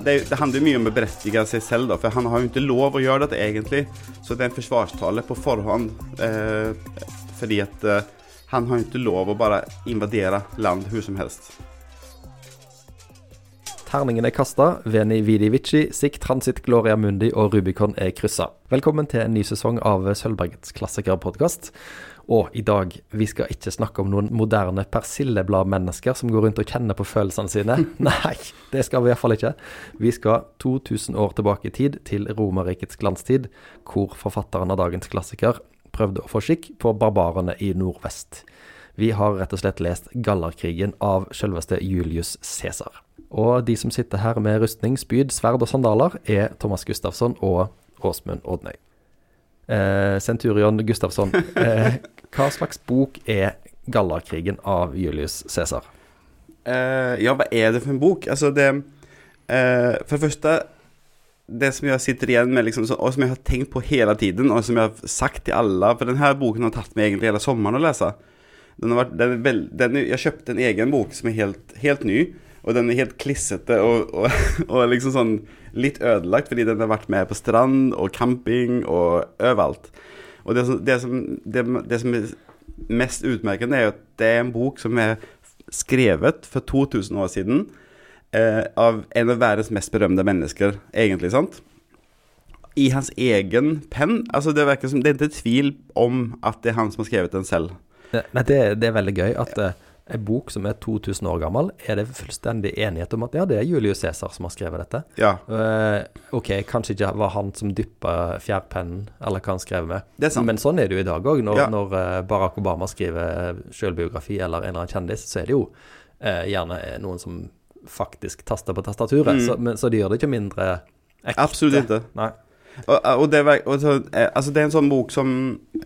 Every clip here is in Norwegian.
det, det handler mye om å berettige seg selv, da, for han har jo ikke lov å gjøre dette egentlig. Så det er en forsvarstale på forhånd, eh, fordi at eh, han har jo ikke lov å bare invadere land hvor som helst. Terningen er kasta, Veni Vidi Vici, Sic Transit Gloria Mundi og Rubicon er kryssa. Velkommen til en ny sesong av Sølvbergets klassikerpodkast. Og i dag, vi skal ikke snakke om noen moderne persillebladmennesker som går rundt og kjenner på følelsene sine. Nei, det skal vi iallfall ikke. Vi skal 2000 år tilbake i tid, til Romerrikets glanstid, hvor forfatteren av dagens klassiker prøvde å få skikk på barbarene i nordvest. Vi har rett og slett lest Gallerkrigen av selveste Julius Cæsar. Og de som sitter her med rustning, spyd, sverd og sandaler, er Thomas Gustafsson og Åsmund Odnøy. Eh, Centurion Gustafsson, eh, hva slags bok er 'Gallerkrigen' av Julius Cæsar? Eh, ja, hva er det for en bok? Altså, det eh, For det første Det som jeg sitter igjen med, liksom, og som jeg har tenkt på hele tiden, og som jeg har sagt til alle For denne boken har tatt meg egentlig hele sommeren å lese. Den har vært, den er veld, den, jeg kjøpte en egen bok som er helt, helt ny, og den er helt klissete og, og, og liksom sånn litt ødelagt, fordi den har vært med på strand og camping og overalt. Og det som, det som, det, det som er mest utmerkende, er at det er en bok som er skrevet for 2000 år siden eh, av en av verdens mest berømte mennesker, egentlig, sant? I hans egen penn. Altså, det virker som Det er ikke tvil om at det er han som har skrevet den selv. Men det, er veldig gøy at uh, en bok som er 2000 år gammel, er det fullstendig enighet om at ja, det er Julius Cæsar som har skrevet dette. Ja. Uh, ok, kanskje ikke var han som dyppa fjærpennen, eller hva han skrev med. Det sant. Men sånn er det jo i dag òg. Når, Ja. når eh, Barack Obama skriver selvbiografi eller en eller annen kjendis, så er det jo uh, gjerne noen som faktisk taster på tastaturet. Mm. Så, men, så de gjør det ikke mindre ekte. Absolutt ikke. Nei. Og, og, det, og så, eh, altså det er en sånn bok som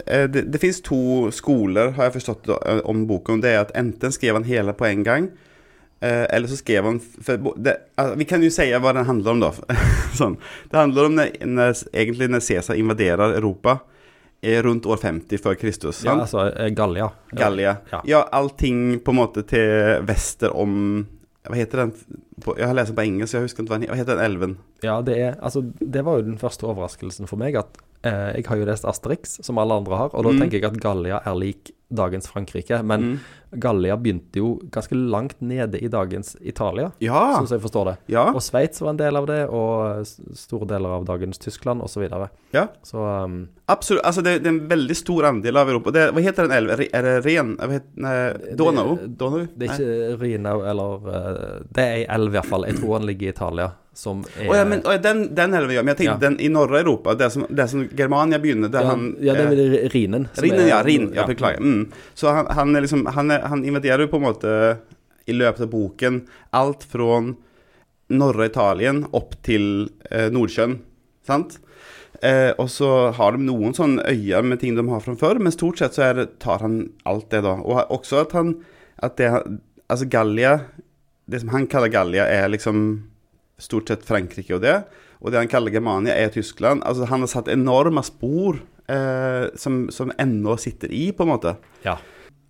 eh, Det, det fins to skoler, har jeg forstått, eh, om boken. Det er at enten skrev han hele på en gang, eh, eller så skrev han det, altså, Vi kan jo si hva den handler om, da. sånn. Det handler om når, når, egentlig når Cæsar invaderer Europa eh, rundt år 50 før Kristus. Ja, altså eh, Gallia. Gallia. Ja. Ja. allting på en måte til vester om Hva heter den? Jeg har lest den på engelsk, jeg husker ikke hva den heter. Hva heter den elven? Ja, det er Altså, det var jo den første overraskelsen for meg at jeg har jo lest Asterix, som alle andre har, og da Mm. tenker jeg at Gallia er lik dagens Frankrike. Men Mm. Gallia begynte jo ganske langt nede i dagens Italia, Ja. sånn som jeg forstår det. ja. Og Sveits var en del av det, og store deler av dagens Tyskland osv. Ja. så um, Absolutt. Altså, det, det er en veldig stor andel av Europa. Det, hva heter den elven? Er det Ren? Nei, Donau? Donau? det er ikke Rhinau eller eh, Det er ei elv, i hvert fall. Jeg tror den ligger i Italia, som er oh, ja, men, oh, den, den vi gjør. Men jeg tenkte Ja. den i norra Europa. Det som, det som Germania begynner, der ja, han ja, den er eh, Rinen, er- ja. Rin, ja, beklager. Mm. Så han, han, liksom, han, han invaderer jo på en måte i løpet av boken alt fra norra Italien opp til eh, Nordsjøen. Sant? Eh, og så har de noen sånne øyer med ting de har fra før, men stort sett så det, tar han alt det, da. Og også at han at det, Altså Gallia Det som han kaller Gallia, er liksom stort sett Frankrike og det. Og det han kaller Germania, er Tyskland. Altså Han har satt enorme spor eh, som, som ennå sitter i, på en måte. Ja.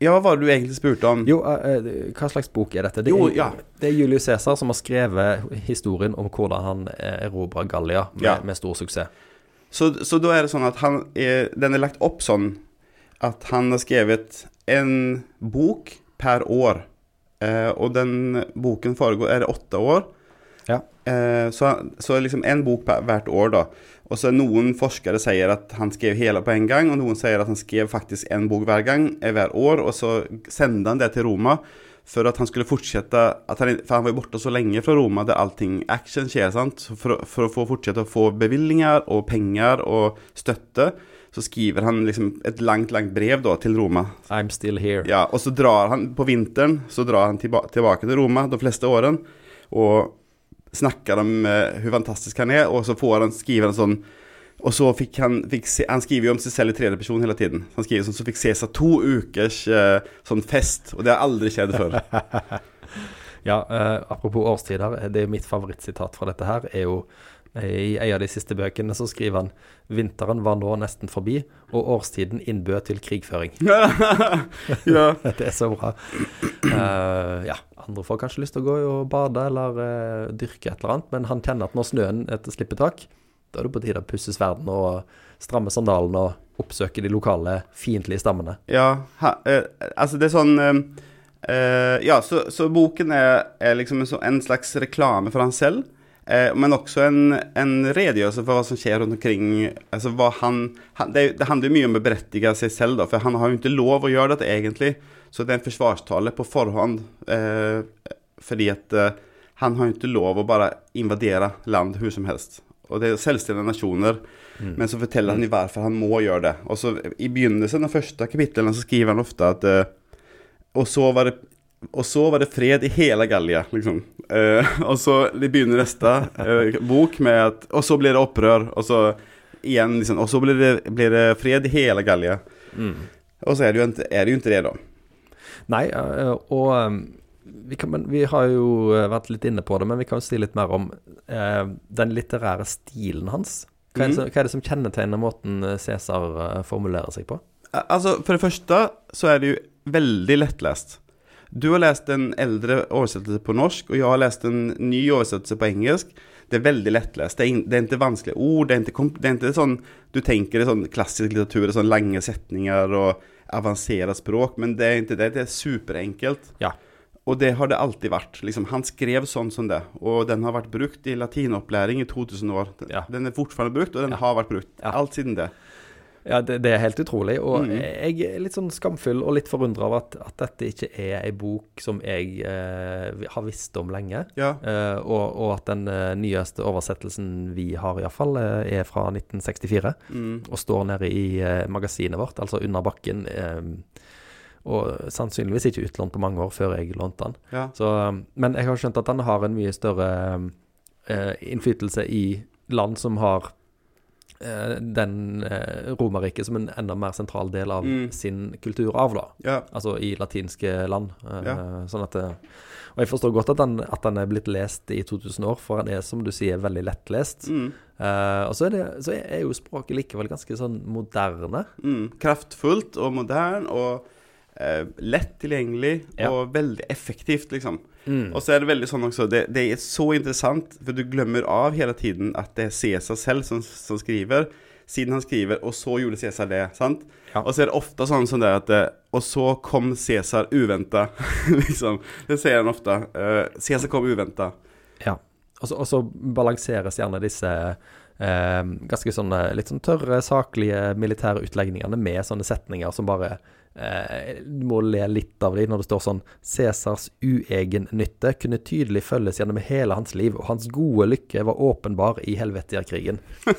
Ja, hva var det du egentlig spurte om? Jo, eh, hva slags bok er dette? Det, Jo, er, ja. det er Julius Cæsar som har skrevet historien om hvordan han eh, erobra Gallia med, Ja. med stor suksess. Så, så da er det sånn at han er, den er lagt opp sånn at han har skrevet en bok per år. Eh, og den boken foregår Er det åtte år? Eh, så, så liksom en bok hvert år, da. Og så noen forskere sier at han skrev hele på en gang, og noen sier at han skrev faktisk en bok hver gang, eh, hver år, og så sendte han det til Roma for at han skulle fortsette han, For han var jo borte så lenge fra Roma, der allting action skjer. sant? For, for å få fortsette å få bevilgninger og penger og støtte, så skriver han liksom et langt, langt brev da til Roma. I'm still here. Ja, og så drar han på vinteren Så drar han tilba tilbake til Roma de fleste årene og snakker om eh, hvor fantastisk han er, og så får han skrive en sånn og så fikk han fikk se, Han skriver jo om seg selv i tredje person hele tiden. Han skriver sånn, Så fikk Cæsar to ukers uh, sånn fest, og det har aldri skjedd før. Ja, uh, apropos årstider, det er mitt favorittsitat fra dette her, er jo eh, i en av de siste bøkene så skriver han Vinteren var nå nesten forbi, og årstiden innbød til krigføring. ja. Det er så bra. Uh, ja, andre får kanskje lyst til å gå og bade eller uh, dyrke et eller annet, men han kjenner at når snøen etter slipper tak, da er det på tide å pusse sverdene og stramme sandalen og oppsøke de lokale fiendtlige stammene. Ja, ha, uh, altså det er sånn Ja, så, så boken er, er liksom en, en slags reklame for han selv. Eh, men også en, en redegjørelse for hva som skjer rundt omkring. Altså han, han det, det handler mye om å berettige seg selv, da, for han har jo ikke lov å gjøre dette egentlig. Så det er en forsvarstale på forhånd. Eh, fordi at eh, han har jo ikke lov å bare invadere land hvor som helst. Og det er selvstendige nasjoner. Men så forteller han jo hvorfor han må gjøre det. Og så I begynnelsen av første kapitlene så skriver han ofte at eh, og, så var det, og så var det fred i hele Gallia, liksom. Eh, og så de begynner neste eh, bok med at Og så blir det opprør, og så igjen liksom Og så blir det, blir det fred i hele Gallia. Og så er det, jo er det jo ikke det, da. Nei, eh, og eh, vi, kan, men vi har jo eh, vært litt inne på det, men vi kan jo si litt mer om eh, den litterære stilen hans. Hva er, det som, hva er det som kjennetegner måten Cæsar formulerer seg på? Al- Altså, for det første så er det jo veldig lettlest. Du har lest en eldre oversettelse på norsk, og jeg har lest en ny oversettelse på engelsk. Det er veldig lettlest. Det er, det er ikke vanskelige ord. Det er ikke, det er ikke sånn du tenker i sånn klassisk litteratur, sånn lange setninger og avansert språk, men det er ikke det. Det er superenkelt. Ja. Og det har det alltid vært. Liksom, han skrev sånn som det, og den har vært brukt i latinopplæring i 2000 år. Den, Ja. den er fortsatt brukt, og den Ja. har vært brukt alt siden det. Ja, det, det er helt utrolig. Og mm. jeg er litt sånn skamfull og litt forundra over at, at dette ikke er ei bok som jeg eh, har visst om lenge. Ja. Eh, og, og at den eh, nyeste oversettelsen vi har, iallfall, uh, er fra 1964. Mm. Og står nede i eh, magasinet vårt, altså under bakken. eh, og sannsynligvis ikke utlånt på mange år før jeg lånte den. ja. Så, eh, men jeg har skjønt at den har en mye større eh, innflytelse i land som har eh, den eh, Romerriket som en enda mer sentral del av Mm. sin kulturarv, da. ja. Altså i latinske land. Eh, Ja. Sånn at Og jeg forstår godt at den, at den er blitt lest i 2000 år, for den er, som du sier, veldig lettlest. Mm. Eh, og så er, det, så er jo språket likevel ganske sånn moderne. Mm. Kraftfullt og modern og eh, lett tilgjengelig Ja. og veldig effektivt, liksom. Mm. Og så er det veldig sånn også det, det er så interessant, for du glemmer av hele tiden at det er Cæsar selv som, som skriver. Siden han skriver 'og så gjorde Cæsar det'. sant? Ja. Og så er det ofte sånn som det at eh, 'og så kom Cæsar uventa'. liksom. Det sier han ofte. Uh, Cæsar kom uventa. Ja. Og så, og så balanseres gjerne disse eh, ganske sånne litt sånn tørre, saklige militære utlegningene med sånne setninger som bare Du må le litt av dem når det står sånn Cæsars uegennytte kunne tydelig følges gjennom hele hans liv, og hans gode lykke var åpenbar i helvetierkrigen.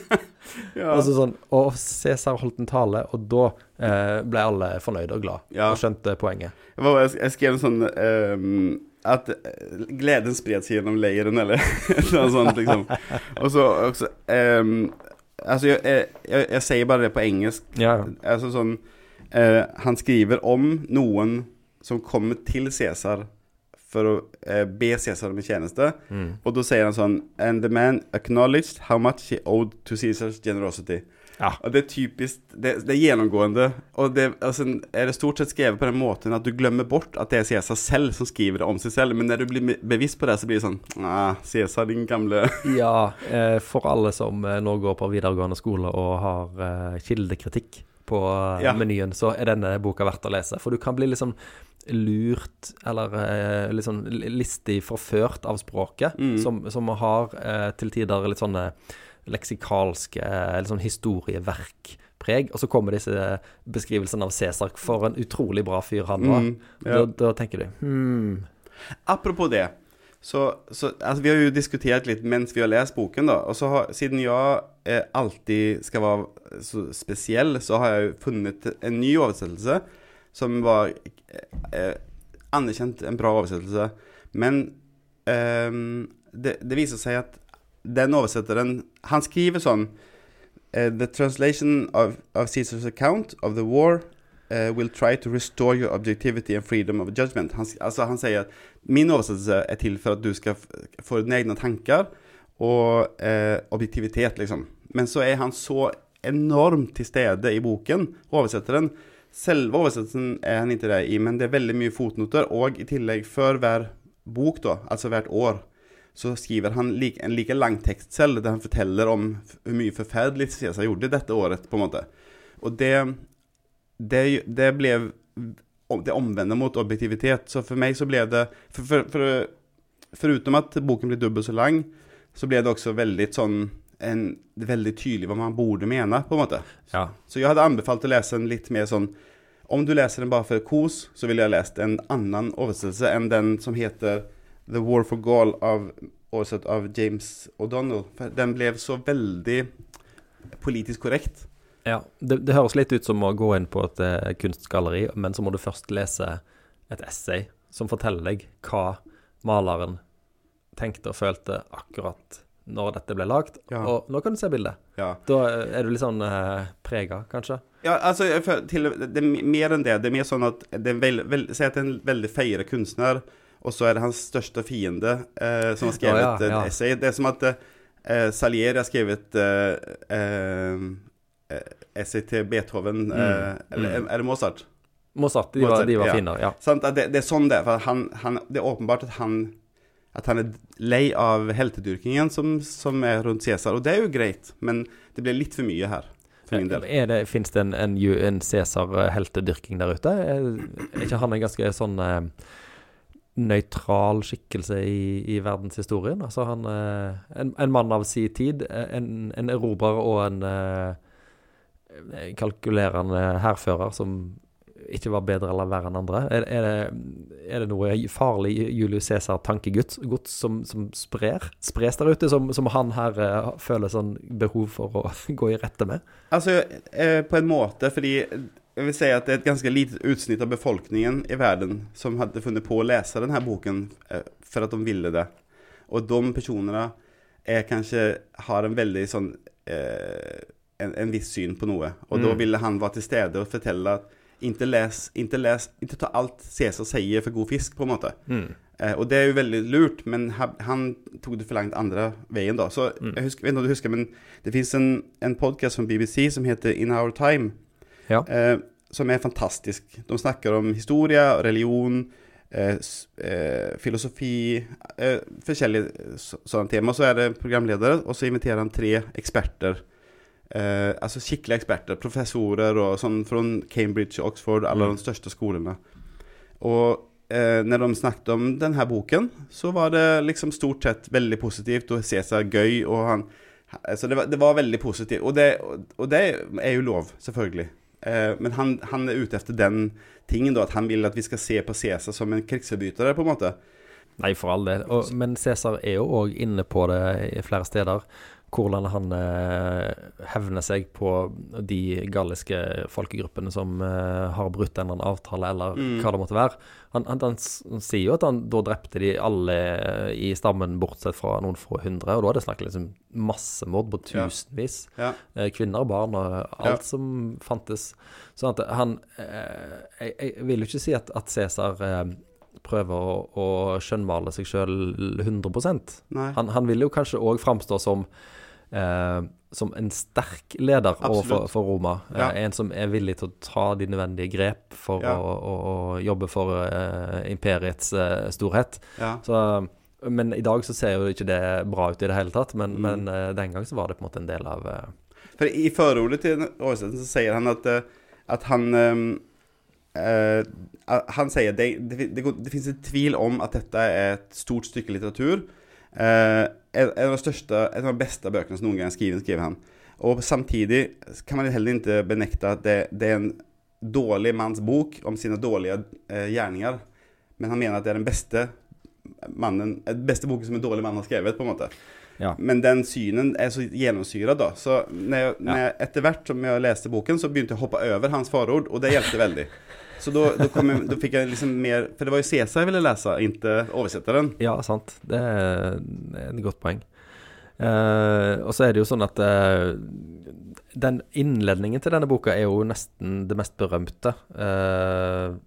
Ja. Og så sånn, og Cæsar holdt en tale, og da eh, ble alle fornøyde og glad Ja. og skjønte poenget. Jeg skrev en sånn um, At eh, gleden spred seg gjennom leiren, eller noe sånt, liksom. Og så også um, Altså, jeg, jeg, jeg, jeg sier bare det på engelsk. Ja. Altså sånn eh, Han skriver om noen som kommer til Cæsar for å eh, be Cæsar om en tjeneste. Mm. Og da sier han sånn And the man acknowledged how much he owed to Cæsars generosity. Ja. Og det er typisk Det, det er gjennomgående. Og det altså, er det stort sett skrevet på den måten at du glemmer bort at det er Cæsar selv som skriver det om seg selv. Men når du blir bevisst på det, så blir det sånn ah, Cæsar, din gamle Ja, eh, for alle som eh, nå går på videregående skole og har kildekritikk på Ja. menyen, så er denne boka verdt å lese. For du kan bli liksom lurt, eller liksom listig forført av språket, Mm. som, som har eh, til tider litt sånne leksikalske, eh, litt sånn historieverkpreg. Og så kommer disse beskrivelsene av Cæsar. For en utrolig bra fyr han var. Mm, ja. da, da tenker du hmm, Apropos det, så, så altså, Vi har jo diskutert litt mens vi har lest boken, da. Og så har, siden jeg eh, alltid skal være så spesiell, så har jeg jo funnet en ny oversettelse som var eh, anerkjent en bra oversettelse. Men eh, det, det viser seg at den oversetteren Han skriver sånn eh, The translation of, of Caesars account of the war Uh, will try to restore your objectivity and freedom of judgment. Han, altså, han sier at min oversettelse er til for at du skal få dine egne tanker og eh, objektivitet, liksom. Men så er han så enormt til stede i boken, oversetteren. Selve oversettelsen er han ikke det i, men det er veldig mye fotnoter, og i tillegg før hver bok, da, altså hvert år, så skriver han like, en like lang tekst selv, der han forteller om hvor mye forferdelig Cæsar gjorde dette året, på en måte. Og det, det, det ble det omvendte mot objektivitet. Så for meg så ble det for, for, for, Förutom at boken ble dubbelt så lang, så ble det også veldig sånn en, veldig tydelig hva man burde mene, på en måte. Ja. Så jeg hadde anbefalt å lese en litt mer sånn Om du leser den bare for kos, så ville jeg lest en annen oversettelse enn den som heter The War for Gaul, av, oversatt av James O'Donnell. Den ble så veldig politisk korrekt. Ja, det, det høres litt ut som å gå inn på et uh, kunstgalleri, men så må du først lese et essay som forteller deg hva maleren tenkte og følte akkurat når dette ble lagd. Ja. Og nå kan du se bildet. Ja. Da eh, er du litt sånn uh, prega, kanskje. Ja, altså, til, det er mer enn det. Det er mer sånn at det er veld, veld, Si at det er en veldig feiret kunstner, og så er det hans største fiende eh, som har skrevet Ja, ja, ja. et essay. Det er som at eh, Salieri har skrevet eh, eh, eh, essay til Beethoven eh, Mm, Eller mm. er det Mozart? Mozart, de var, Mozart, de var ja. fine. Ja. Sånn, det, det er sånn det er. For han, han, det er åpenbart at han at han er lei av heltedyrkingen som, som er rundt Cæsar. Og det er jo greit, men det blir litt for mye her. For min del. Er det, Fins det en, en, en Cæsar-heltedyrking der ute? Er, er ikke han en ganske sånn eh, nøytral skikkelse i, i verdenshistorien? Altså han eh, en, en mann av si tid, eh, en, en erobrer og en eh, kalkulerende hærfører som ikke var bedre eller verre enn andre. Er, er, det, er det noe farlig Julius Cæsar-tankegods som, som sprer, spres der ute, som, som han her eh, føler sånn behov for å gå i rette med? Altså, eh, på en måte, fordi jeg vil si at det er et ganske lite utsnitt av befolkningen i verden som hadde funnet på å lese denne boken eh, for at de ville det. Og de personene er kanskje har en veldig sånn eh, en, en viss syn på noe. Og da Mm. ville han være til stede og fortelle at ikke les, ikke les, ikke ta alt Cæsar sier for god fisk, på en måte. Eh, og det er jo veldig lurt, men han, han tok det for langt andre veien, da. Så Mm. jeg, husker, vet ikke om du husker, men det fins en, en podkast fra BBC som heter In Our Time, Ja. eh, som er fantastisk. De snakker om historie, religion, eh, eh, filosofi, eh, forskjellige så- sånne tema. Så er det programledere, og så inviterer han tre eksperter. Eh, altså skikkelige eksperter, professorer og sånn fra Cambridge og Oxford, alle Mm. de største skolene. Og eh, når de snakket om denne boken, så var det liksom stort sett veldig positivt, og Cæsar gøy, og han Så det var, det var veldig positivt. Og det, og det er jo lov, selvfølgelig. Eh, men han, han er ute etter den tingen, da, at han vil at vi skal se på Cæsar som en krigsforbryter, på en måte. Nei, for all del. Og, men Cæsar er jo òg inne på det i flere steder. Hvordan han eh, hevner seg på de galliske folkegruppene som eh, har brutt en eller annen avtale, eller Mm. hva det måtte være. Han, han, han, sier jo at han da drepte de alle eh, i stammen, bortsett fra noen få hundre. Og da er det snakk liksom massemord på tusenvis. Ja. Eh, kvinner, barn og alt Ja. som fantes. Sånn at han eh, jeg, jeg vil jo ikke si at, at Cæsar prøver å, å skjønnmale seg sjøl 100 Nei. han, han vil jo kanskje òg framstå som eh, som en sterk leder overfor for Roma. Eh, Ja. En som er villig til å ta de nødvendige grep for Ja. å, å, å jobbe for eh, imperiets eh, storhet. ja. Så, men i dag så ser jo ikke det bra ut i det hele tatt. Men, Mm. men eh, den gang så var det på en måte en del av eh, For i forordet til oversettelsen så sier han at, at han eh, Han sier det, det, det, det finnes et tvil om at dette er et stort stykke litteratur. Uh, en, en av de største, en av de beste bøkene som noen gang er skrevet, skriver han. Og samtidig kan man heller ikke benekte at det, det er en dårlig manns bok om sine dårlige uh, gjerninger. Men han mener at det er den beste mannen, beste boken som en dårlig mann har skrevet, på en måte. Ja. Men den synen er så gjennomsyret, da. Så når jeg, når jeg, etter hvert som jeg leste boken, så begynte jeg å hoppe over hans forord, og det hjelpte veldig. Så da, kom jeg, da fikk jeg liksom mer For det var jo Cæsar jeg ville lese, ikke oversetteren. Ja, sant. Det er et godt poeng. Uh, og så er det jo sånn at uh, den innledningen til denne boka er jo nesten det mest berømte. Uh,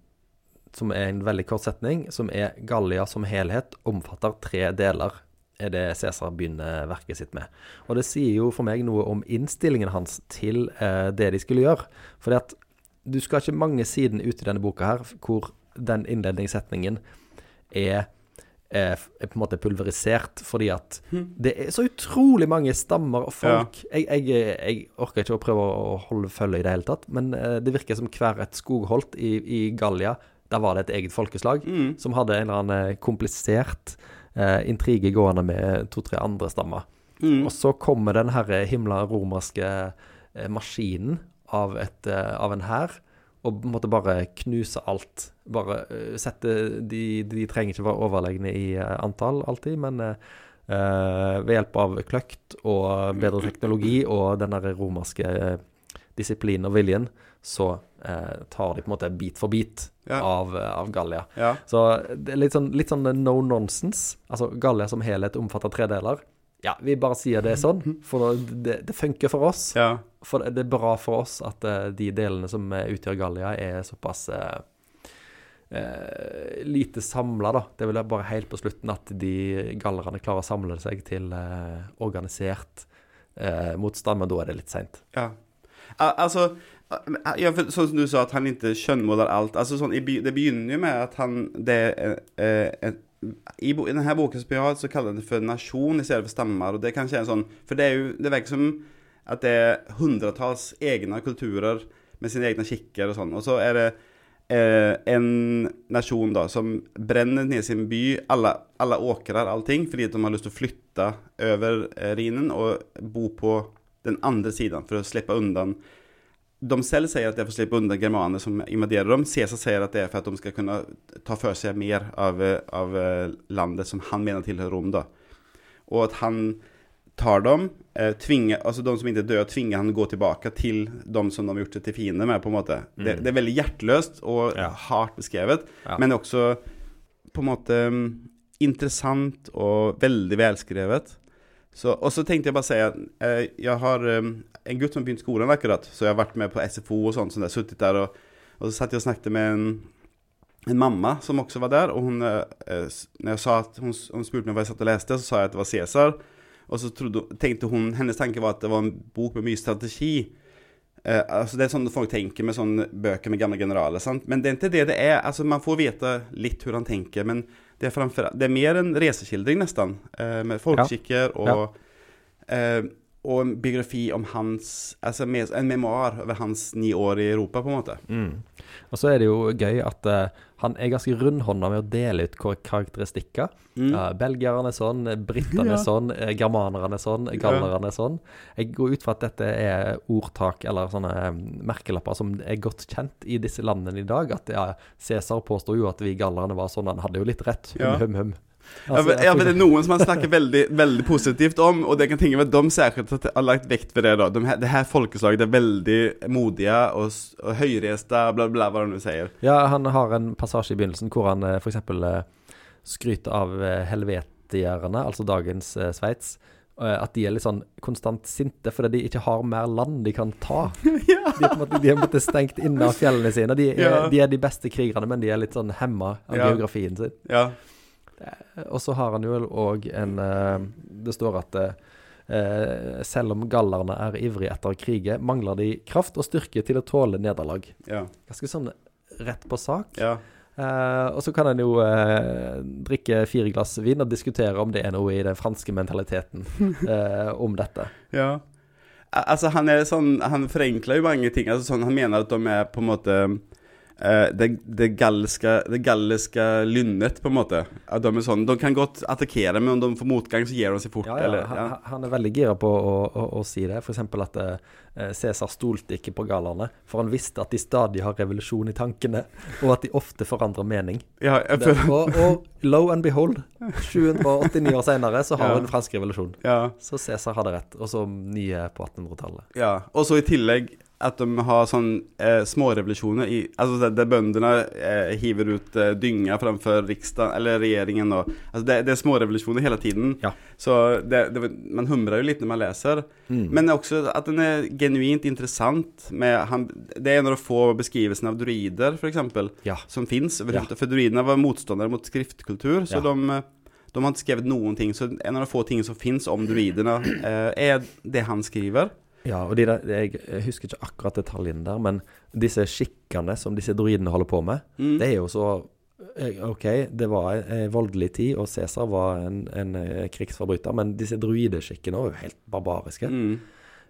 som er en veldig kort setning, som er 'Gallia som helhet omfatter tre deler', er det Cæsar begynner verket sitt med. Og det sier jo for meg noe om innstillingen hans til eh, det de skulle gjøre. Fordi at du skal ikke mange sidene ut i denne boka her hvor den innledningssetningen er er, er på en måte pulverisert, fordi at det er så utrolig mange stammer og folk. Jeg, jeg, jeg orker ikke å prøve å holde følge i det hele tatt, men eh, det virker som hver et skogholt i, i Gallia, der var det et eget folkeslag som hadde en eller annen eh, komplisert eh, intrige gående med to-tre andre stammer. Mm. Og så kommer den her himla romerske eh, maskinen av, et, eh, av en hær, og måtte bare knuse alt. Bare eh, sette de, de trenger ikke være overlegne i eh, antall alltid, men eh, ved hjelp av kløkt og bedre teknologi og den der romerske disiplinen og viljen, så eh, tar de på en måte bit for bit Ja. av, av Gallia. Ja. Så det er litt sånn, litt sånn no nonsense. Altså Gallia som helhet omfatter tre deler. Ja, vi bare sier det sånn, for det, det funker for oss. Ja. For det er bra for oss at eh, de delene som utgjør Gallia, er såpass eh, eh, lite samla, da. Det er vel bare helt på slutten at de gallerne klarer å samle seg til eh, organisert eh, motstand, men da er det litt seint. Ja. Al- Altså, ja, for, sånn som du sa, at han ikke skjønnmåler alt. Altså, sånn, det begynner jo med at han det, er, eh, eh, i, I denne boken som vi har, så kaller han det for nasjon i stedet for stammer. Og det kan skje en sånn For det er jo Det virker som at det er hundretalls egne kulturer med sine egne kikker og sånn. Og så er det eh, en nasjon da som brenner ned sin by, alle, alle åkrer, allting, fordi de har lyst til å flytte over eh, Rhinen og bo på den andre siden for å slippe undan de selv sier at det er for å slippe unna germanerne som invaderer dem. Caesar sier at det er for at de skal kunne ta for seg mer av, eh, av eh, landet som han mener tilhører Rom. da. Og at han tar dem, eh, tvinger, altså de som ikke dør, tvinger han å gå tilbake til dem som de har gjort seg til fiender med. på en måte. Det, det er veldig hjerteløst og Ja. hardt beskrevet, Ja. men også på en måte mm, interessant og veldig velskrevet. Så, og så tenkte jeg bare si at eh, jeg har eh, en gutt som har begynt skolen akkurat, så jeg har vært med på SFO og sånt, sånn der, suttit der, og, og så satt jeg og snakket med en, en mamma som også var der, og hun, eh, når jeg sa at hun, hun spurte meg hva jeg satt og leste, så sa jeg at det var Cæsar, og så trodde, tenkte hun, hennes tanke var at det var en bok med mye strategi. Eh, altså det er sånn folk tenker med sånne bøker med gamle generaler, sant? men det er ikke det det er. Altså man får vite litt hvordan han tenker, men det er, framfor, det er mer en resekildring nesten, eh, med folkeskikker og, eh, og en biografi om hans, altså en memoar over hans ni år i Europa, på en måte. Og så er det jo gøy at uh, han er ganske rundhånda med å dele ut karakteristikker. Mm. Uh, belgierne er sånn, britene er Ja. sånn, eh, germanerne er sånn, gallerne er sånn. Jeg går ut fra at dette er ordtak eller sånne eh, merkelapper som er godt kjent i disse landene i dag. At ja, Cæsar påstår jo at vi gallerne var sånn, han hadde jo litt rett. Hum, Ja. hum, hum. Altså, jeg men det er noen som han snakker veldig, veldig positivt om, og det kan tenke meg at de særskilt har lagt vekt ved det. da. De det her folkeslaget er veldig modige og, og høyreiste, bla, bla, hva du nå sier. Ja, han har en passasje i begynnelsen hvor han eh, f.eks. Eh, skryter av eh, helvetierne, altså dagens eh, Sveits. At de er litt sånn konstant sinte fordi de ikke har mer land de kan ta. De er på en måte, de er stengt inne av fjellene sine. De er, Ja. de er de beste krigerne, men de er litt sånn hemma av Ja. geografien sin. Ja. Og så har han jo òg en eh, Det står at eh, selv om gallerne er ivrige etter å krige, mangler de kraft og styrke til å tåle nederlag. Ja. Ganske sånn rett på sak. ja. Eh, og så kan en jo eh, drikke fire glass vin og diskutere om det er noe i den franske mentaliteten eh, om dette. Ja. Altså, han er sånn Han forenkler jo mange ting. Altså, sånn, han mener at de er på en måte eh, det, det, galliske, det galliske lynnet, på en måte. At de sånn De kan godt attakkere, men om de får motgang, så gir de seg fort. Ja, ja, eller, han, ja. han er veldig gira på å, å, å si det. F.eks. at uh, Cæsar stolte ikke på gallerne, for han visste at de stadig har revolusjon i tankene, og at de ofte forandrer mening. Det, og, og lo and behold, 789 år senere så har vi den franske revolusjon. ja, Så Cæsar hadde rett, og så nye på 1800-tallet. ja. Og så i tillegg at de har sånn eh, smårevolusjoner i der, der bøndene eh, hiver ut eh, dynga framfor riksdagen, eller regjeringen og Altså det, det er smårevolusjoner hele tiden. Ja. Så det, det, man humrer jo litt når man leser. Mm. Men også at den er genuint interessant. Med han, det er en av de få beskrivelsene av druider, f.eks., Ja. som fins. Ja. For druidene var motstandere mot skriftkultur, så de, de har ikke skrevet noen ting. Så en av de få tingene som fins om druidene, eh, er det han skriver. Ja, og de der, jeg husker ikke akkurat detaljene der, men disse skikkene som disse druidene holder på med, Mm. det er jo så eh, Ok, det var en voldelig tid, og Cæsar var en, en eh, krigsforbryter, men disse druideskikkene var jo helt barbariske. Mm.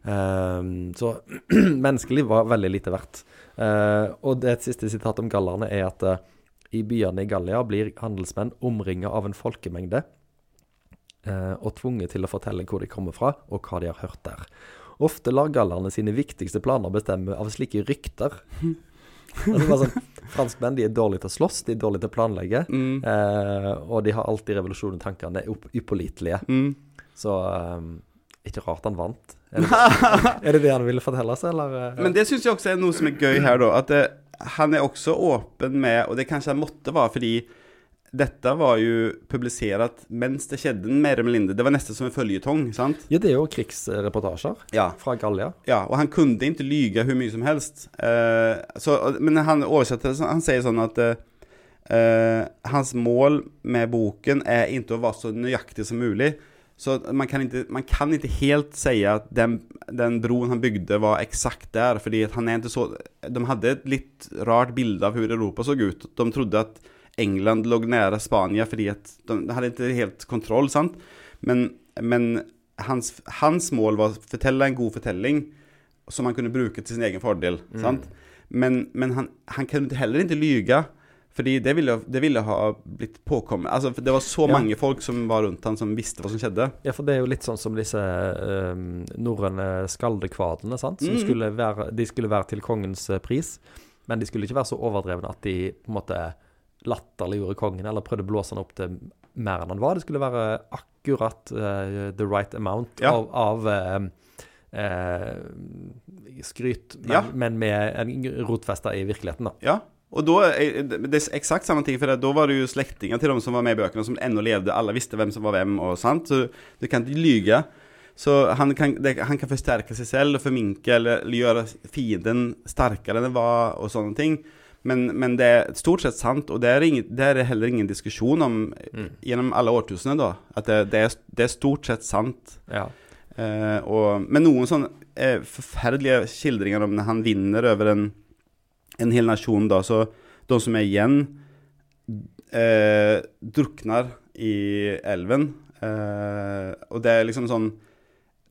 Um, så menneskeliv var veldig lite verdt. Uh, og det et siste sitat om gallerne er at uh, i byene i Gallia blir handelsmenn omringa av en folkemengde uh, og tvunget til å fortelle hvor de kommer fra, og hva de har hørt der. Ofte lar gallerne sine viktigste planer bestemme av slike rykter. altså bare sånn, Franskmenn de er dårlige til å slåss, de er dårlige til å planlegge. Mm. Eh, og de har alltid revolusjon i tankene, er up- upålitelige. Mm. Så um, ikke rart han vant. Er det, er det det han ville fortelle oss, eller? eh? Men det syns jeg også er noe som er gøy her, da. At det, han er også åpen med, og det kanskje han måtte være fordi dette var jo publisert mens det skjedde, mer eller mindre. Det var nesten som en føljetong, sant? Ja, det er jo krigsreportasjer Ja. fra Gallia. Ja, og han kunne ikke lyge hvor mye som helst. Uh, så, men han oversetter Han sier sånn at uh, hans mål med boken er ikke å være så nøyaktig som mulig. Så man kan ikke, man kan ikke helt si at den, den broen han bygde, var eksakt der. fordi han er ikke så De hadde et litt rart bilde av hvordan Europa så ut. De trodde at England lå nære Spania fordi at de, de hadde ikke helt kontroll. sant? Men, men hans, hans mål var å fortelle en god fortelling som han kunne bruke til sin egen fordel. sant? Men, men han, han kunne heller ikke lyge. Fordi det ville, det ville ha blitt påkommet Altså, Det var så Ja. mange folk som var rundt han som visste hva som skjedde. Ja, for det er jo litt sånn som disse um, norrøne skaldekvadene, sant. Som Mm. skulle være, de skulle være til kongens eh, pris, men de skulle ikke være så overdrevne at de på en måte latterliggjorde kongen, eller prøvde å blåse han opp til mer enn han var. Det skulle være akkurat uh, the right amount Ja. av, av uh, uh, skryt, men, Ja. men med en rotfesta i virkeligheten, da. Ja. Og da det er exakt samme ting, for da var det jo slektninger til dem som var med i bøkene, som ennå levde. Alle visste hvem som var hvem, og sant. Så du kan ikke lyge. Så han kan, det, han kan forsterke seg selv og forminke eller, eller gjøre fienden sterkere enn det var, og sånne ting. Men, men det er stort sett sant, og det er, ingen, det er heller ingen diskusjon om gjennom alle årtusener, da. At det, det, er, det er stort sett sant. Ja. Eh, og, men noen sånne eh, forferdelige skildringer om når han vinner over en, en hel nasjon, da, så de som er igjen, eh, drukner i elven. Eh, og det er liksom sånn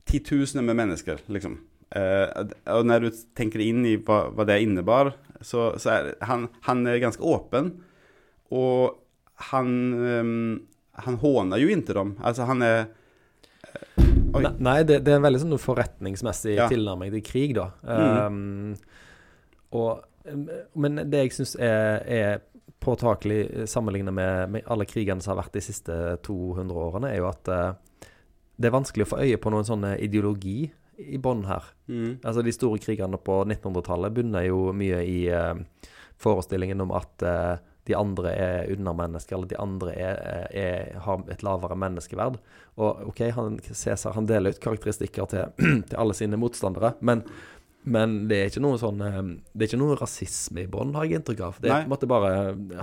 titusener med mennesker, liksom. Eh, og når du tenker inn i hva, hva det innebar, så, så er han, han er ganske åpen. Og han, um, han håner jo ikke dem. Altså, han er Oi. Ne- Nei, det, det er en veldig sånn forretningsmessig Ja. tilnærming til krig, da. Mm. Um, og, um, men det jeg syns er, er påtakelig sammenlignet med, med alle krigene som har vært de siste 200 årene, er jo at uh, det er vanskelig å få øye på noen sånn ideologi i bånn her. mm, Altså De store krigene på 1900-tallet bunner jo mye i uh, forestillingen om at uh, de andre er undermennesker, eller de andre er, er, har et lavere menneskeverd. Og OK, han, Cæsar han deler ut karakteristikker til, til alle sine motstandere, men, men det er ikke noe sånn eh, Det er ikke noe rasisme i bånn, har jeg inntrykk av. Det er Nei. på en måte bare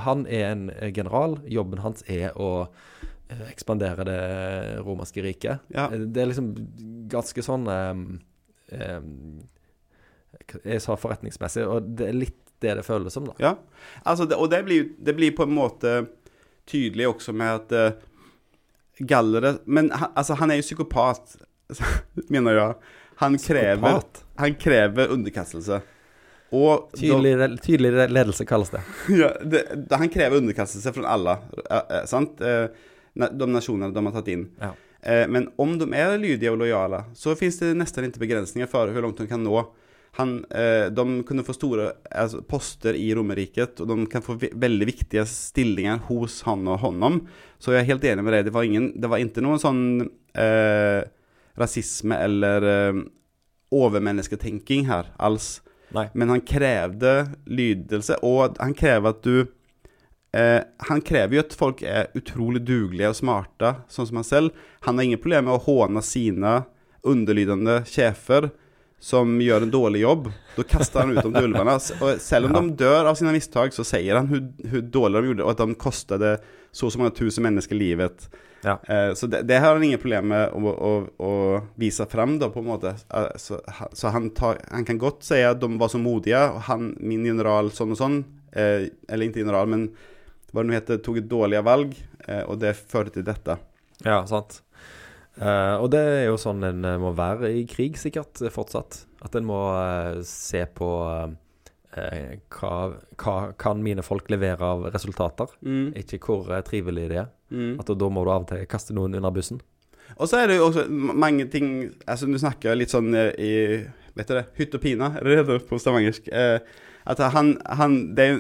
Han er en general. Jobben hans er å eh, ekspandere det romerske riket. Ja. Det er liksom ganske sånn um, um, Jeg sa forretningsmessig, og det er litt det det føles som, da. Ja, altså det, og det blir, det blir på en måte tydelig også med at uh, gallere Men han, altså, han er jo psykopat, mener jeg. Han krever, Psykopat. han krever underkastelse. Og tydelig, Tydelig, tydelig ledelse kalles det. ja, det, han krever underkastelse fra alle, eh, eh, sant? Eh, na- de nasjonene de har tatt inn. Ja. Eh, men om de er lydige og lojale, så finns det nesten ikke begrensninger for hvor langt de kan nå. Han, eh, de kunne få store altså, poster i Romerriket, og de kan få ve veldig viktige stillinger hos han og honom. Så jeg er helt enig med deg. Det var, ingen, det var ikke noen sånn eh, rasisme eller eh, overmennesketenking her alls. Nei. Men han krevde lydelse, og han krever at du eh, Han krever jo at folk er utrolig dugelige og smarte, sånn som han selv. Han har ingen problemer med å håne sine underlydende sjefer som gjør en dårlig jobb. Da kaster han ut dem til ulvene. Og selv om Ja. de dør av sine mistak, så sier han hvor dårlig de gjorde, og at de kostet så og så mange tusen mennesker livet. Ja. Eh, så det, det har han ingen problemer med å, å, å vise frem, da, på en måte. Eh, så så han, tar, han kan godt si at de var så modige, og han, min general sånn og sånn, eh, eller ikke general, men hva det nå heter, tok dårlige valg, eh, og det førte til dette. Ja, sant. Eh, og det er jo sånn en eh, må være i krig, sikkert, fortsatt. At en må eh, se på eh, hva, hva kan mine folk levere av resultater, Mm. ikke hvor trivelig det er. Mm. At da må du av og til kaste noen under bussen. Og så er det jo også mange ting Altså, du snakker litt sånn i Vet du det? Hytt og pine, er det det på stavangersk? Eh, at han, han Det er jo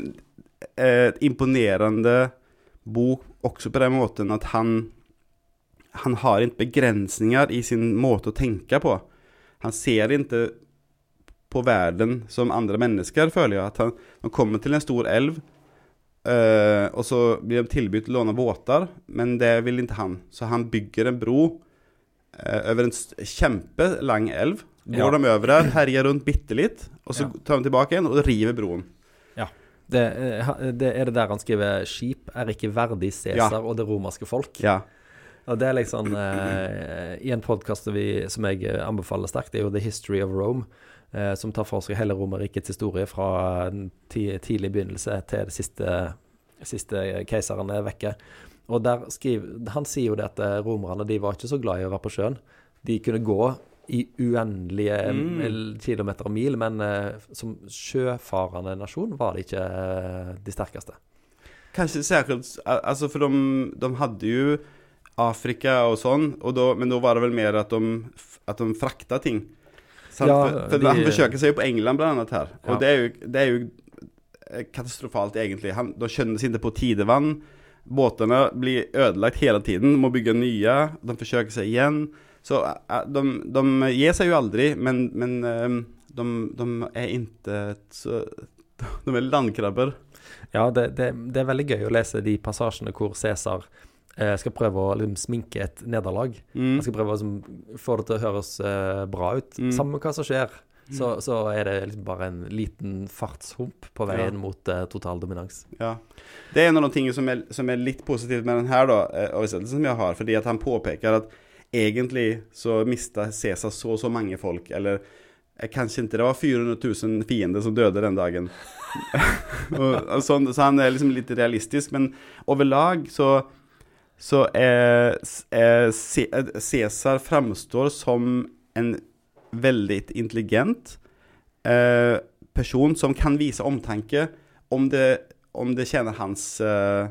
et imponerende bok også på den måten at han Han har ikke begrensninger i sin måte å tenke på. Han ser ikke på verden som andre mennesker, føler jeg. At han, de kommer til en stor elv, eh, og så blir de tilbudt å låne båter, men det vil ikke han. Så han bygger en bro eh, over en kjempelang elv. Går Ja. de over der, herjer rundt bitte litt, og så tar de tilbake igjen og river broen. Det, eh, det er det der han skriver 'Skip er ikke verdig Cæsar og det romerske folk'. Ja. Og det er liksom eh, I en podkast som jeg eh, anbefaler sterkt, det er jo 'The History of Rome', eh, som tar for seg hele Romerrikets historie fra tidlig begynnelse til det siste, siste keiseren er vekke. Og der skriver, Han sier jo det at eh, romerne de var ikke så glad i å være på sjøen. De kunne gå i uendelige Mm. kilometer og mil, men eh, som sjøfarende nasjon var det ikke eh, de sterkeste. Kanskje særskilt Altså, for de, de hadde jo Afrika og sånn, og da, men da var det vel mer at de, at de frakta ting. Sant? Ja, for, for de- Han forsøker seg jo på England, blant annet, her. Og Ja. det, er jo, det er jo eh, katastrofalt, egentlig. Han, de skjønner seg ikke på tidevann. Båtene blir ødelagt hele tiden, de må bygge nye. De forsøker seg igjen. Så eh, de, de gir seg jo aldri, men, men eh, de, de er ikke så De er landkrabber. Ja, det, det, det er veldig gøy å lese de passasjene hvor Cæsar eh, skal prøve å liksom, sminke et nederlag. Mm. Han skal prøve å liksom, få det til å høres eh, bra ut. Mm. Samme hva som skjer, så, så er det liksom bare en liten fartshump på veien Ja. mot eh, total dominans. Ja. Det er en av de tingene som er, som er litt positivt med denne da, eh, oversettelsen som jeg har, fordi at han påpeker at egentlig så mista Cæsar så og så mange folk, eller eh, kanskje ikke det var 400 000 fiender som døde den dagen. og, og sånn, så han er liksom litt realistisk, men overlag så så eh, Cæsar framstår som en veldig intelligent eh, person som kan vise omtanke om det, om det tjener hans eh,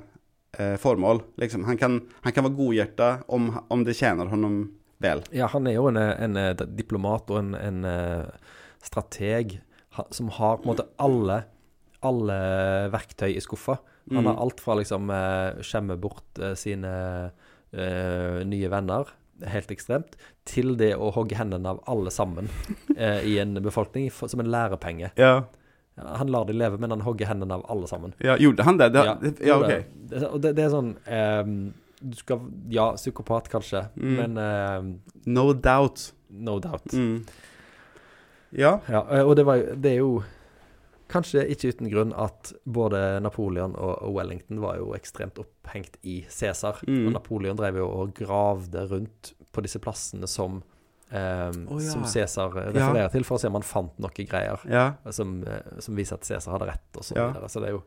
eh, formål. Liksom. Han, kan, han kan være godhjerta om, om det tjener honom vel. Ja, han er jo en, en, eh, diplomat og en, en eh, strateg som har på en måte alle, alle verktøy i skuffa. Han Mm. har alt fra liksom eh, skjemme bort sine uh, nye venner, helt ekstremt, til det å hogge hendene av alle sammen uh, i en befolkning som en lærepenge. Ja. Han lar de leve, men han hogger hendene av alle sammen. ja, gjorde han det? det ja, ja, ok. det- det, det er sånn um, Du skal Ja, psykopat kanskje, Mm. men um, No doubt. no doubt. Mm. Ja. Ja, eh, og det, var, det er jo kanskje ikke uten grunn at både Napoleon og og Wellington var jo ekstremt opphengt i Cæsar. Mm. Og Napoleon drev jo og gravde rundt på disse plassene som eh, oh, ja. Som Cæsar refererer til, for å se om han fant noen greier ja. som, eh, som viser at Cæsar hadde rett, og så Ja. videre. Så det er jo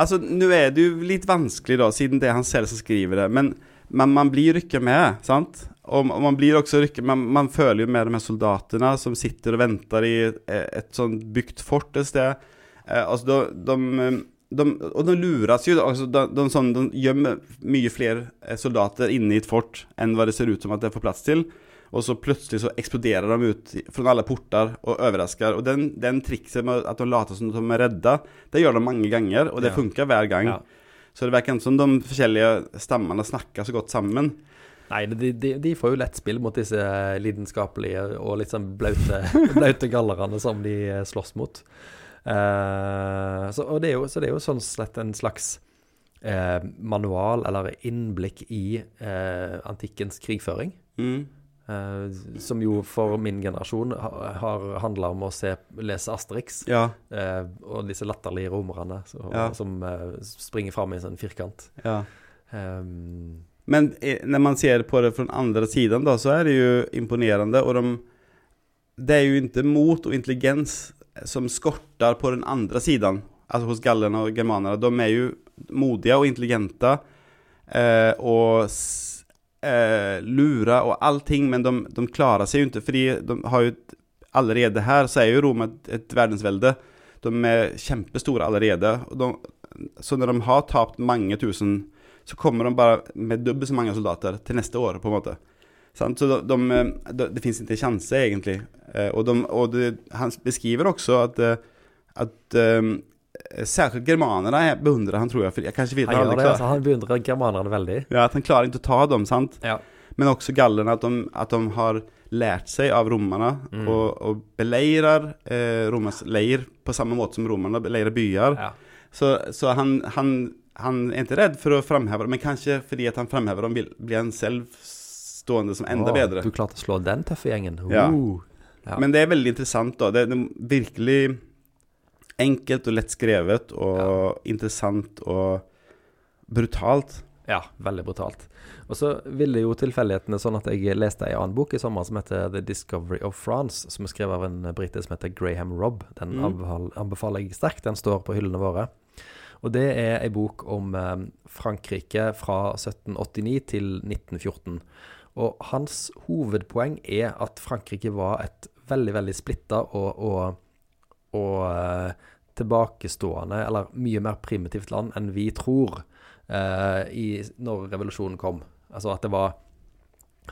Altså, nå er det jo litt vanskelig, da, siden det er han selv som skriver det. Men, men man blir rykket med, sant? Og man blir også rykket man, man føler jo med de her soldatene som sitter og venter i et, et sånn bygd fort et sted. Eh, altså, de, de, de, og de lures jo. Altså, de, de, sånn, de gjemmer mye flere eh, soldater inne i et fort enn hva det ser ut som at det får plass til. Og så plutselig så eksploderer de ut fra alle porter og overrasker. Og den, den trikset med at de later som de er redda, det gjør de mange ganger, og det Ja. funker hver gang. Ja. Så det virker ikke som de forskjellige stammene snakker så godt sammen. Nei, de, de, de får jo lett spill mot disse lidenskapelige og litt sånn blaute, blaute gallerne som de slåss mot. Eh, så, det jo, så det er jo sånn slett en slags eh, manual eller innblikk i eh, antikkens krigføring. Mm. Eh, som jo for min generasjon ha, har handla om å se, lese Asterix. Ja, eh, og disse latterlige romerne så, Ja. som eh, springer fram i en sånn firkant. ja. Um, Men når när man ser på det fra den andre siden, da, så er det jo imponerende. Og de Det er jo ikke mot og intelligens som skorter på den andre siden, altså hos gallerne og germanerne. de er jo modige og intelligente. eh, och s- eh, lura och allting, men de, de klarar sig ju inte, för de, har ju allerede her så er jo Roma et, et verdensvelde. De er kjempestore allerede. De, så når de har tapt mange tusen, så kommer de bare med dobbelt så mange soldater til neste år, på en måte. Så de, de, de, det finnes ikke sjanse, egentlig. Eh, og og det, han beskriver også at, eh, at eh, særskilt jeg beundrer han, tror jeg. For jeg kanskje videre, Han gjør det, altså. Han beundrer germanerne veldig. Ja, at han klarer ikke å ta dem, sant? Ja. Men også gallerne, at, de, de har lært seg av romerne Mm. og, og beleirer eh, Romas leir på samme måte som romerne beleirer byer. ja. Så, så han, han, han er ikke redd for å framheve dem, men kanskje fordi at han framhever dem blir han selv stående som enda oh, bedre. Du klarte å slå den tøffe gjengen. Ja. Uh. Ja. Men det er veldig interessant, da. Det er virkelig enkelt og lett skrevet og ja. interessant og brutalt. Ja, veldig brutalt. Og så ville jo tilfeldighetene sånn at jeg leste ei annen bok i sommer som heter The Discovery of France, som er skrevet av en brite som heter Graham Robb. Den Mm. anbefaler jeg sterkt. Den står på hyllene våre. Og det er ei bok om eh, Frankrike fra 1789 til 1914. Og hans hovedpoeng er at Frankrike var et veldig, veldig splitta og, og, og eh, tilbakestående, eller mye mer primitivt land enn vi tror uh, i, når revolusjonen kom. Altså at det var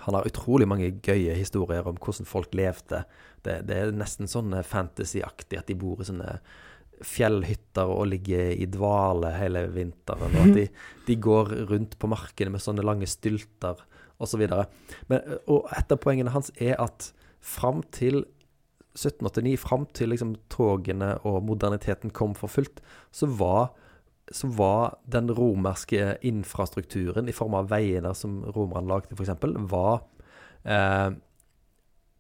Han har utrolig mange gøye historier om hvordan folk levde. Det, det er nesten sånn fantasyaktig at de bor i sånne fjellhytter og ligger i dvale hele vinteren. Og at de, de går rundt på markene med sånne lange stylter osv. Og et av poengene hans er at fram til 1789, fram til liksom togene og moderniteten kom for fullt, så var, så var den romerske infrastrukturen i form av veiene som romerne lagde, f.eks., var eh,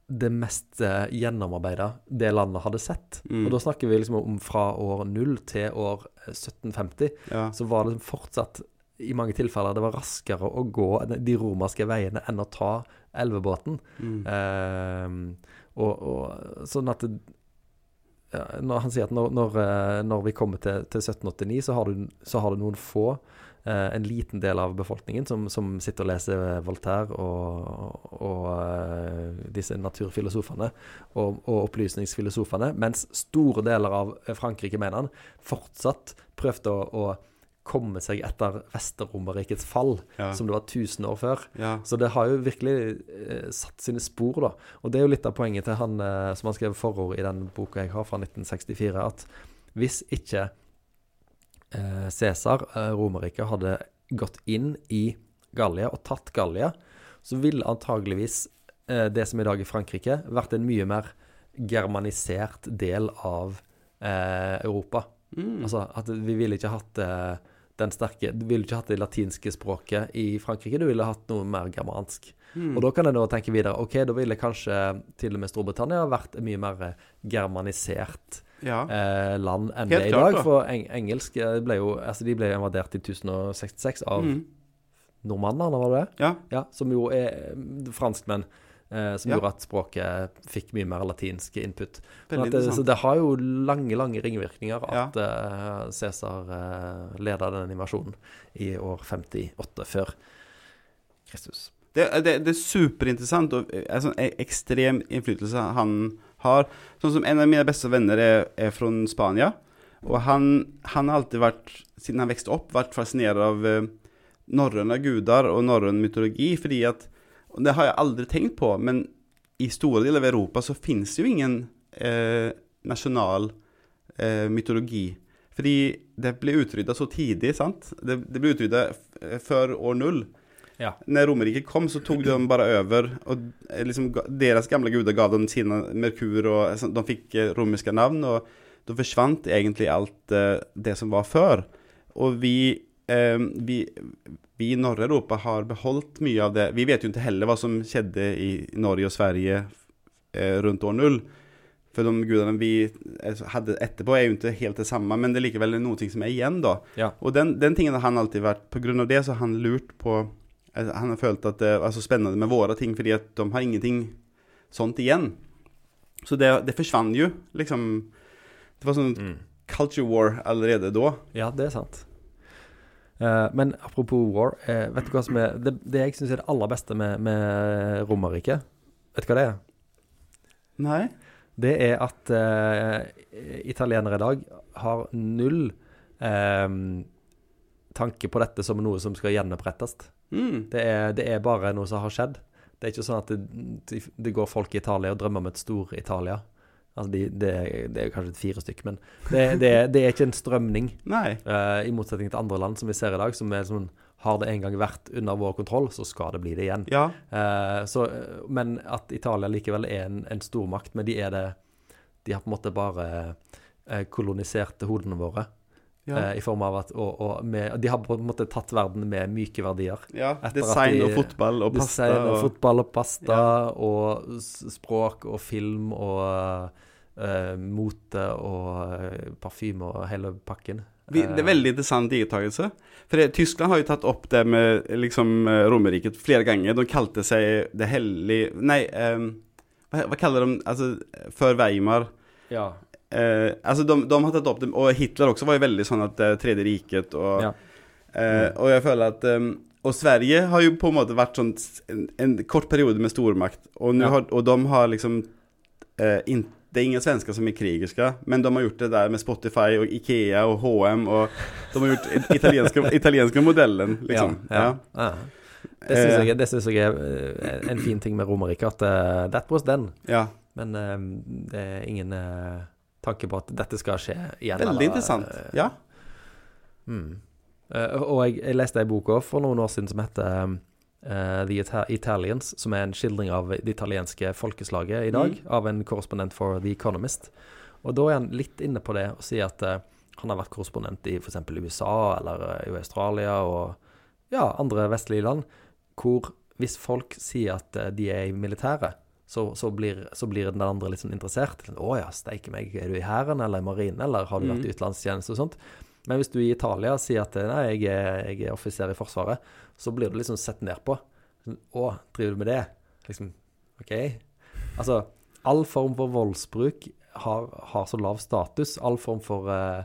det mest eh, gjennomarbeida det landet hadde sett. Mm. Og da snakker vi liksom om fra år 0 til år eh, 1750 Ja. så var det fortsatt i mange tilfeller det var raskere å gå de romerske veiene enn å ta elvebåten. Mm. Eh, og, og sånn at ja, når Han sier at når, når, eh, når vi kommer til, til 1789, så har, du, så har du noen få, eh, en liten del av befolkningen, som, som sitter og leser Voltaire og, og eh, disse naturfilosofene og, og opplysningsfilosofene, mens store deler av Frankrike, mener han, fortsatt prøvde å, å komme seg etter Vesteromerrikets fall, Ja. som det var 1000 år før. ja. Så det har jo virkelig eh, satt sine spor, da. Og det er jo litt av poenget til han eh, som har skrevet forord i den boka jeg har fra 1964, at hvis ikke eh, Cæsar, eh, Romerriket, hadde gått inn i Gallia og tatt Gallia, så ville antageligvis eh, det som i dag er Frankrike, vært en mye mer germanisert del av eh, Europa. Mm. Altså at vi ville ikke hatt eh, den sterke Du ville ikke hatt det latinske språket i Frankrike, du ville hatt noe mer germansk. Mm. Og da kan jeg nå tenke videre OK, da ville kanskje til og med Storbritannia vært mye mer germanisert ja. eh, land enn Helt det i dag. da. For eng engelsk eh, ble jo Altså, de ble invadert i 1066 av Mm. nordmennene, var det det? ja. Ja, som jo er eh, franskmenn. Eh, som gjorde at språket fikk mye mer latinsk input. At så det har jo lange, lange ringvirkninger at eh, Cæsar uh, leda den invasjonen i år 58 før Kristus. Det, det, det er superinteressant og eh, en sånn e- ekstrem innflytelse han har. Sånn som en av mine beste venner er, er fra Spania. Og han, han har alltid vært, siden han vokste opp, vært fascinert av eh, norrøne guder og norrøn mytologi. Fordi at og Det har jeg aldri tenkt på, men i store deler av Europa så finnes det jo ingen eh, nasjonal eh, mytologi. Fordi det ble utrydda så tidlig, sant? Det, det ble utrydda før år null. Ja. Når romerriket kom så tok de dem bare over og liksom, deres gamle guder ga gav dem sine Merkur og de fikk romerske navn. Og da forsvant egentlig alt eh, det som var før. Og vi, eh, vi, vi i norra Europa har beholdt mye av det. Vi vet jo ikke heller hva som skjedde i Norge og Sverige eh, runt år null. For de gudene vi hadde etterpå er jo ikke helt det samme, men det er likevel noe som er igjen, da. Ja. Og den, den tingen har han alltid vært På grunn av det så har han lurt på eh, Han har følt at det var så spennende med våre ting Fordi at de har ingenting sånt igjen Så det, det forsvann jo Liksom Det var sånn Mm. culture war allerede da. Ja, det er sant. Eh, men apropos war, eh, vet du hva som er Det, det jeg syns er det aller beste med, med Romerriket, vet du hva det er? Nei? Det er at eh, italienere i dag har null tanke på dette som noe som skal gjenopprettes. Mm. Det er, det er bare noe som har skjedd. Det er ikke sånn at det, det, det går folk i Italia og drømmer om et stor-Italia. Altså de, det, det er kanskje fire stykker, men det, det, det er ikke en strømning. Eh, I motsetning til andre land som vi ser i dag, som er sånn Har det en gang vært under vår kontroll, så skal det bli det igjen. Ja. Uh, så, men at Italia likevel er en, en stormakt, men de er det De har på en måte bare uh, kolonisert hodene våre. Ja. I form av at og, og med, De har på en måte tatt verden med myke verdier. ja. Design de- og fotball og pasta. Design og Og, fotball og pasta og språk og film og mote og eh, parfyme og hele pakken. det er veldig interessant iakttagelse. For Tyskland har jo tatt opp det med liksom eh, Romerriket flere ganger. De kalte seg Det hellige Nei, um, hva, hva kaller de Altså, før Weimar Ja. uh, Altså, de, de har tatt opp det, og Hitler også var jo veldig sånn at eh, Tredje riket og Ja. eh, Og jeg føler at um, Og Sverige har jo på en måte vært sånn en, en kort periode med stormakt, og, Ja. har, og de har liksom uh, in, Det er ingen svensker som er krigerske, men de har gjort det der med Spotify og Ikea og H&M og De har gjort it- italienske, modellen, liksom. Ja, ja. ja. Det syns Eh, jeg, det synes jeg er eh, en fin ting med Romerike, at eh, that was then. ja. Men det er ingen tanke på at dette skal skje igjen. Veldig eller, interessant. Ja. Mm. Og jeg, jeg leste ei bok for noen år siden som heter eh, The Ita Italians, som er en skildring av det italienske folkeslaget i dag, Mm. av en korrespondent for The Economist. Og da er han litt inne på det og sier at uh, han har vært korrespondent i f.eks. USA eller eh, i Australia og ja, andre vestlige land, hvor hvis folk sier at de er i militæret, så, så, blir, så blir den andre litt sånn interessert. Sånn, 'Å ja, steike meg, er du i hæren eller i marinen, eller har du vært i utenlandstjeneste?' og sånt. Men hvis du i Italia sier at 'nei, jeg er, jeg er offiser i Forsvaret', så blir du liksom sett ned på. 'Å, driver du med det?' Liksom, OK. Altså, all form for voldsbruk har, har så lav status. All form for eh,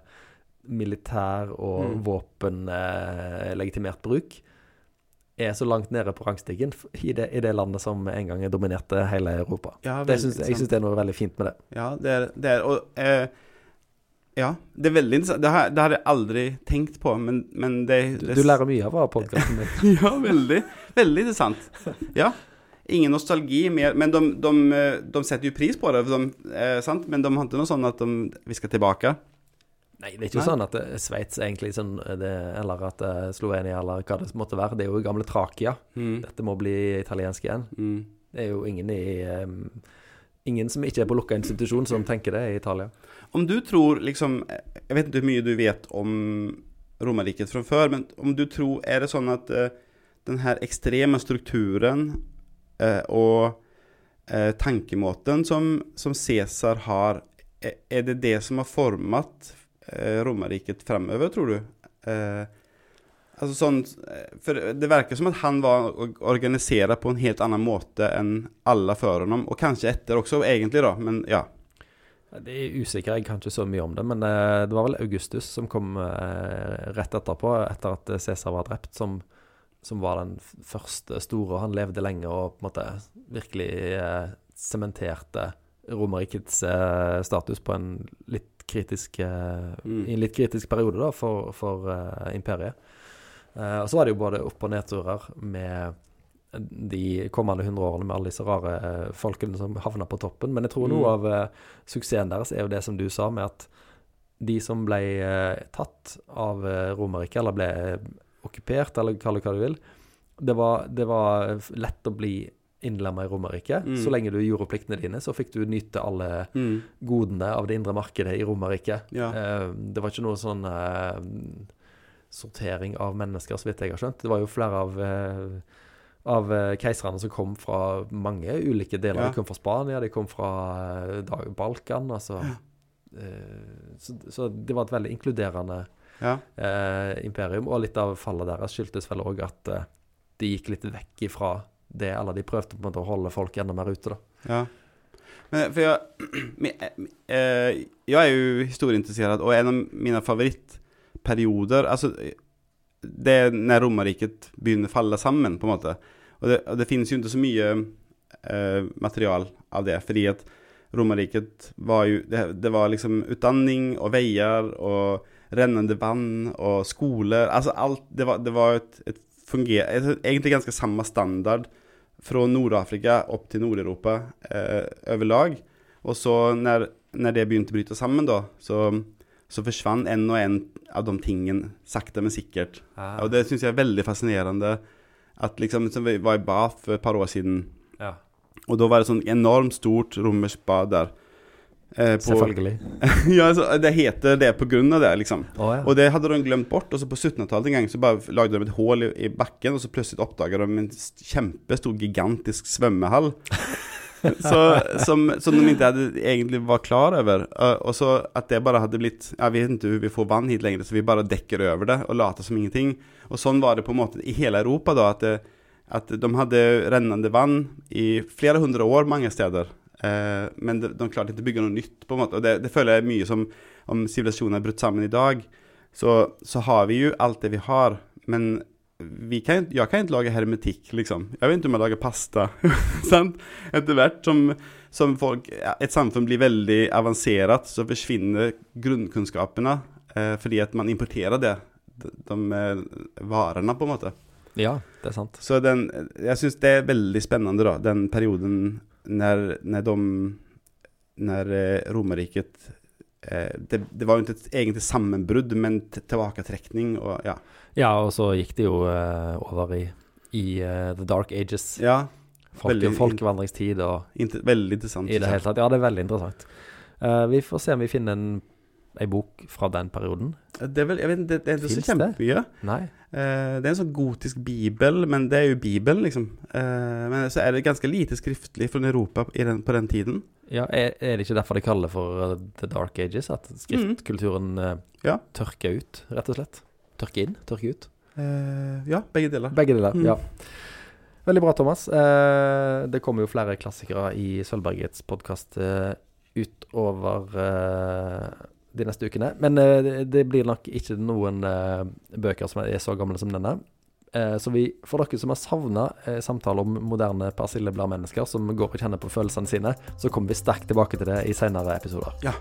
militær og Mm. våpenlegitimert bruk er så langt nede på rangstigen i det, i det landet som en gang dominerte hele Europa. ja Det synes, jeg syns det er noe veldig fint med det. Ja, det er det. Er, og eh, Ja, det er veldig interessant. Det har, det har jeg aldri tenkt på, men, men det, Du, det du lærer mye av podkasten din. Ja, veldig. Veldig interessant. Ja. Ingen nostalgi mer, men de, de, de setter jo pris på det, de, eh, sant? men de har ikke noe sånn at de, vi skal tilbake. Nei, det er ikke Nei. sånn at eh, Sveits egentlig sånn eh, det, Eller at eh, Slovenia, eller hva det måtte være. Det er jo gamle Trakia. Mm. Dette må bli italiensk igjen. Mm. Det er jo ingen i eh, Ingen som ikke er på lukka institusjon, som tenker det i Italia. Om du tror liksom Jeg vet ikke hvor mye du vet om Romerriket fra før, men om du tror Er det sånn at uh, den her ekstreme strukturen uh, og uh, tankemåten som, som Cæsar har, er, det det som har formet uh, Romerriket fremover, tror du? Eh, altså sånn eh, For det virker som at han var organisert på en helt annen måte enn alle før ham, og kanskje etter også, egentlig, da, men ja. Det er usikker, jeg kan ikke så mye om det. Men eh, det var vel Augustus som kom eh, rett etterpå, etter at Cæsar var drept, som, som var den første store. Han levde lenge og på en måte virkelig sementerte Romerrikets status på en litt kritisk Mm. I en litt kritisk periode da, for, for imperiet. Eh, og så var det jo både opp- og nedturer med de kommende hundre årene med alle disse rare eh, folkene som havna på toppen. Men jeg tror noe Mm. av eh, suksessen deres er jo det som du sa, med at de som ble tatt av uh, Romerriket, eller ble okkupert, eller kall det hva du vil, det var, det var lett å bli innlemma i Romerriket. Mm. Så lenge du gjorde pliktene dine, så fikk du nyte alle Mm. godene av det indre markedet i Romerriket. Ja. Det var ikke noe sånn sortering av mennesker, så vidt jeg har skjønt. Det var jo flere av, eh, av eh, keiserne som kom fra mange ulike deler. Ja. De kom fra Spania, de kom fra eh, Balkan, altså. Eh, så, så det var et veldig inkluderende ja. eh, imperium. Og litt av fallet deres skyldtes vel òg at de gikk litt vekk ifra det, eller de prøvde på en måte å holde folk enda mer ute, da. Ja. Men, for jeg, jeg, jeg, jag är ju historieintresserad och en av mine mina favorittperioder, Altså, det er når Romerriket begynner å falle sammen på en måte. Og det, og det finnes jo ikke så mye eh, material av det, fordi at Romerriket var jo det, det var liksom utdanning og veier og rennende vann og skoler. Altså alt Det var, det var et, et funger, egentlig ganske samme standard fra Nord-Afrika opp til Nord-Europa eh, overlag. Og så når, når det begynte å bryte sammen, da, så, så forsvant en og en av de tingene sakte, men sikkert. Ah. Og det syns jeg er veldig fascinerende. At liksom, som vi var i Bath for et par år siden, Ja, og da var det sånn enormt stort romersk bad der. Eh, på, selvfølgelig. ja, altså, det heter det av det, liksom. Oh, ja. Og det hadde de glemt bort. Og så på 1700-tallet en gang så bare lagde de et hull i, i bakken, og så plutselig oppdaga de en kjempestor, gigantisk svømmehall. så, som, som de ikke hadde egentlig var klar over. Uh, og så at det bare hadde blitt Jeg vet ikke hvordan vi får vann hit lenger, så vi bare dekker over det og later som ingenting. Og sånn var det på en måte i hele Europa, da. At, det, at de hadde rennende vann i flere hundre år mange steder. Uh, men de, de klarte ikke å bygge noe nytt, på en måte. Og det, det føler jeg mye som om sivilisasjonen er brutt sammen i dag, så, så har vi jo alt det vi har. Men kan, jeg kan ikke lage hermetikk, liksom. Jeg vet ikke om jeg lager pasta. sant? Etter hvert som, som folk, et samfunn blir veldig avansert, så forsvinner grunnkunnskapene eh, fordi at man importerer det. De, de eh, varene, på en måte. ja, det er sant. Så den, jeg syns det er veldig spennende, da, den perioden når, når de Når eh, Romerriket det, det var jo ikke et egentlig sammenbrudd, men tilbaketrekning og ja. Ja, og så gikk det jo uh, over i, i uh, The Dark Ages. Ja, Folk, veldig- folkevandringstid og inter, veldig interessant. i det hele tatt. Ja, det er veldig interessant. Uh, vi får se om vi finner en, ei bok fra den perioden. Det er vel, jeg vet, det, det er ikke så kjempemye. Eh, det er en sånn gotisk bibel, men det er jo Bibelen, liksom. Eh, men så er det ganske lite skriftlig fra Europa i den, på den tiden. Ja, er, er det ikke derfor de kaller det for eh, The Dark Ages? At skriftkulturen mm. Ja. tørker ut, rett og slett? Tørker inn, tørker ut? Eh, ja, begge deler. Begge deler, Mm. ja. Veldig bra, Thomas. Eh, det kommer jo flere klassikere i Sølvbergets podkast eh, utover eh, de neste ukene. Men eh, det- blir nok ikke noen eh, bøker som er så gamle som denne. Eh, så vi, for dere som har savna samtaler om moderne persillebladmennesker som går og kjenner på følelsene sine, så kommer vi sterkt tilbake til det i senere episoder. Ja.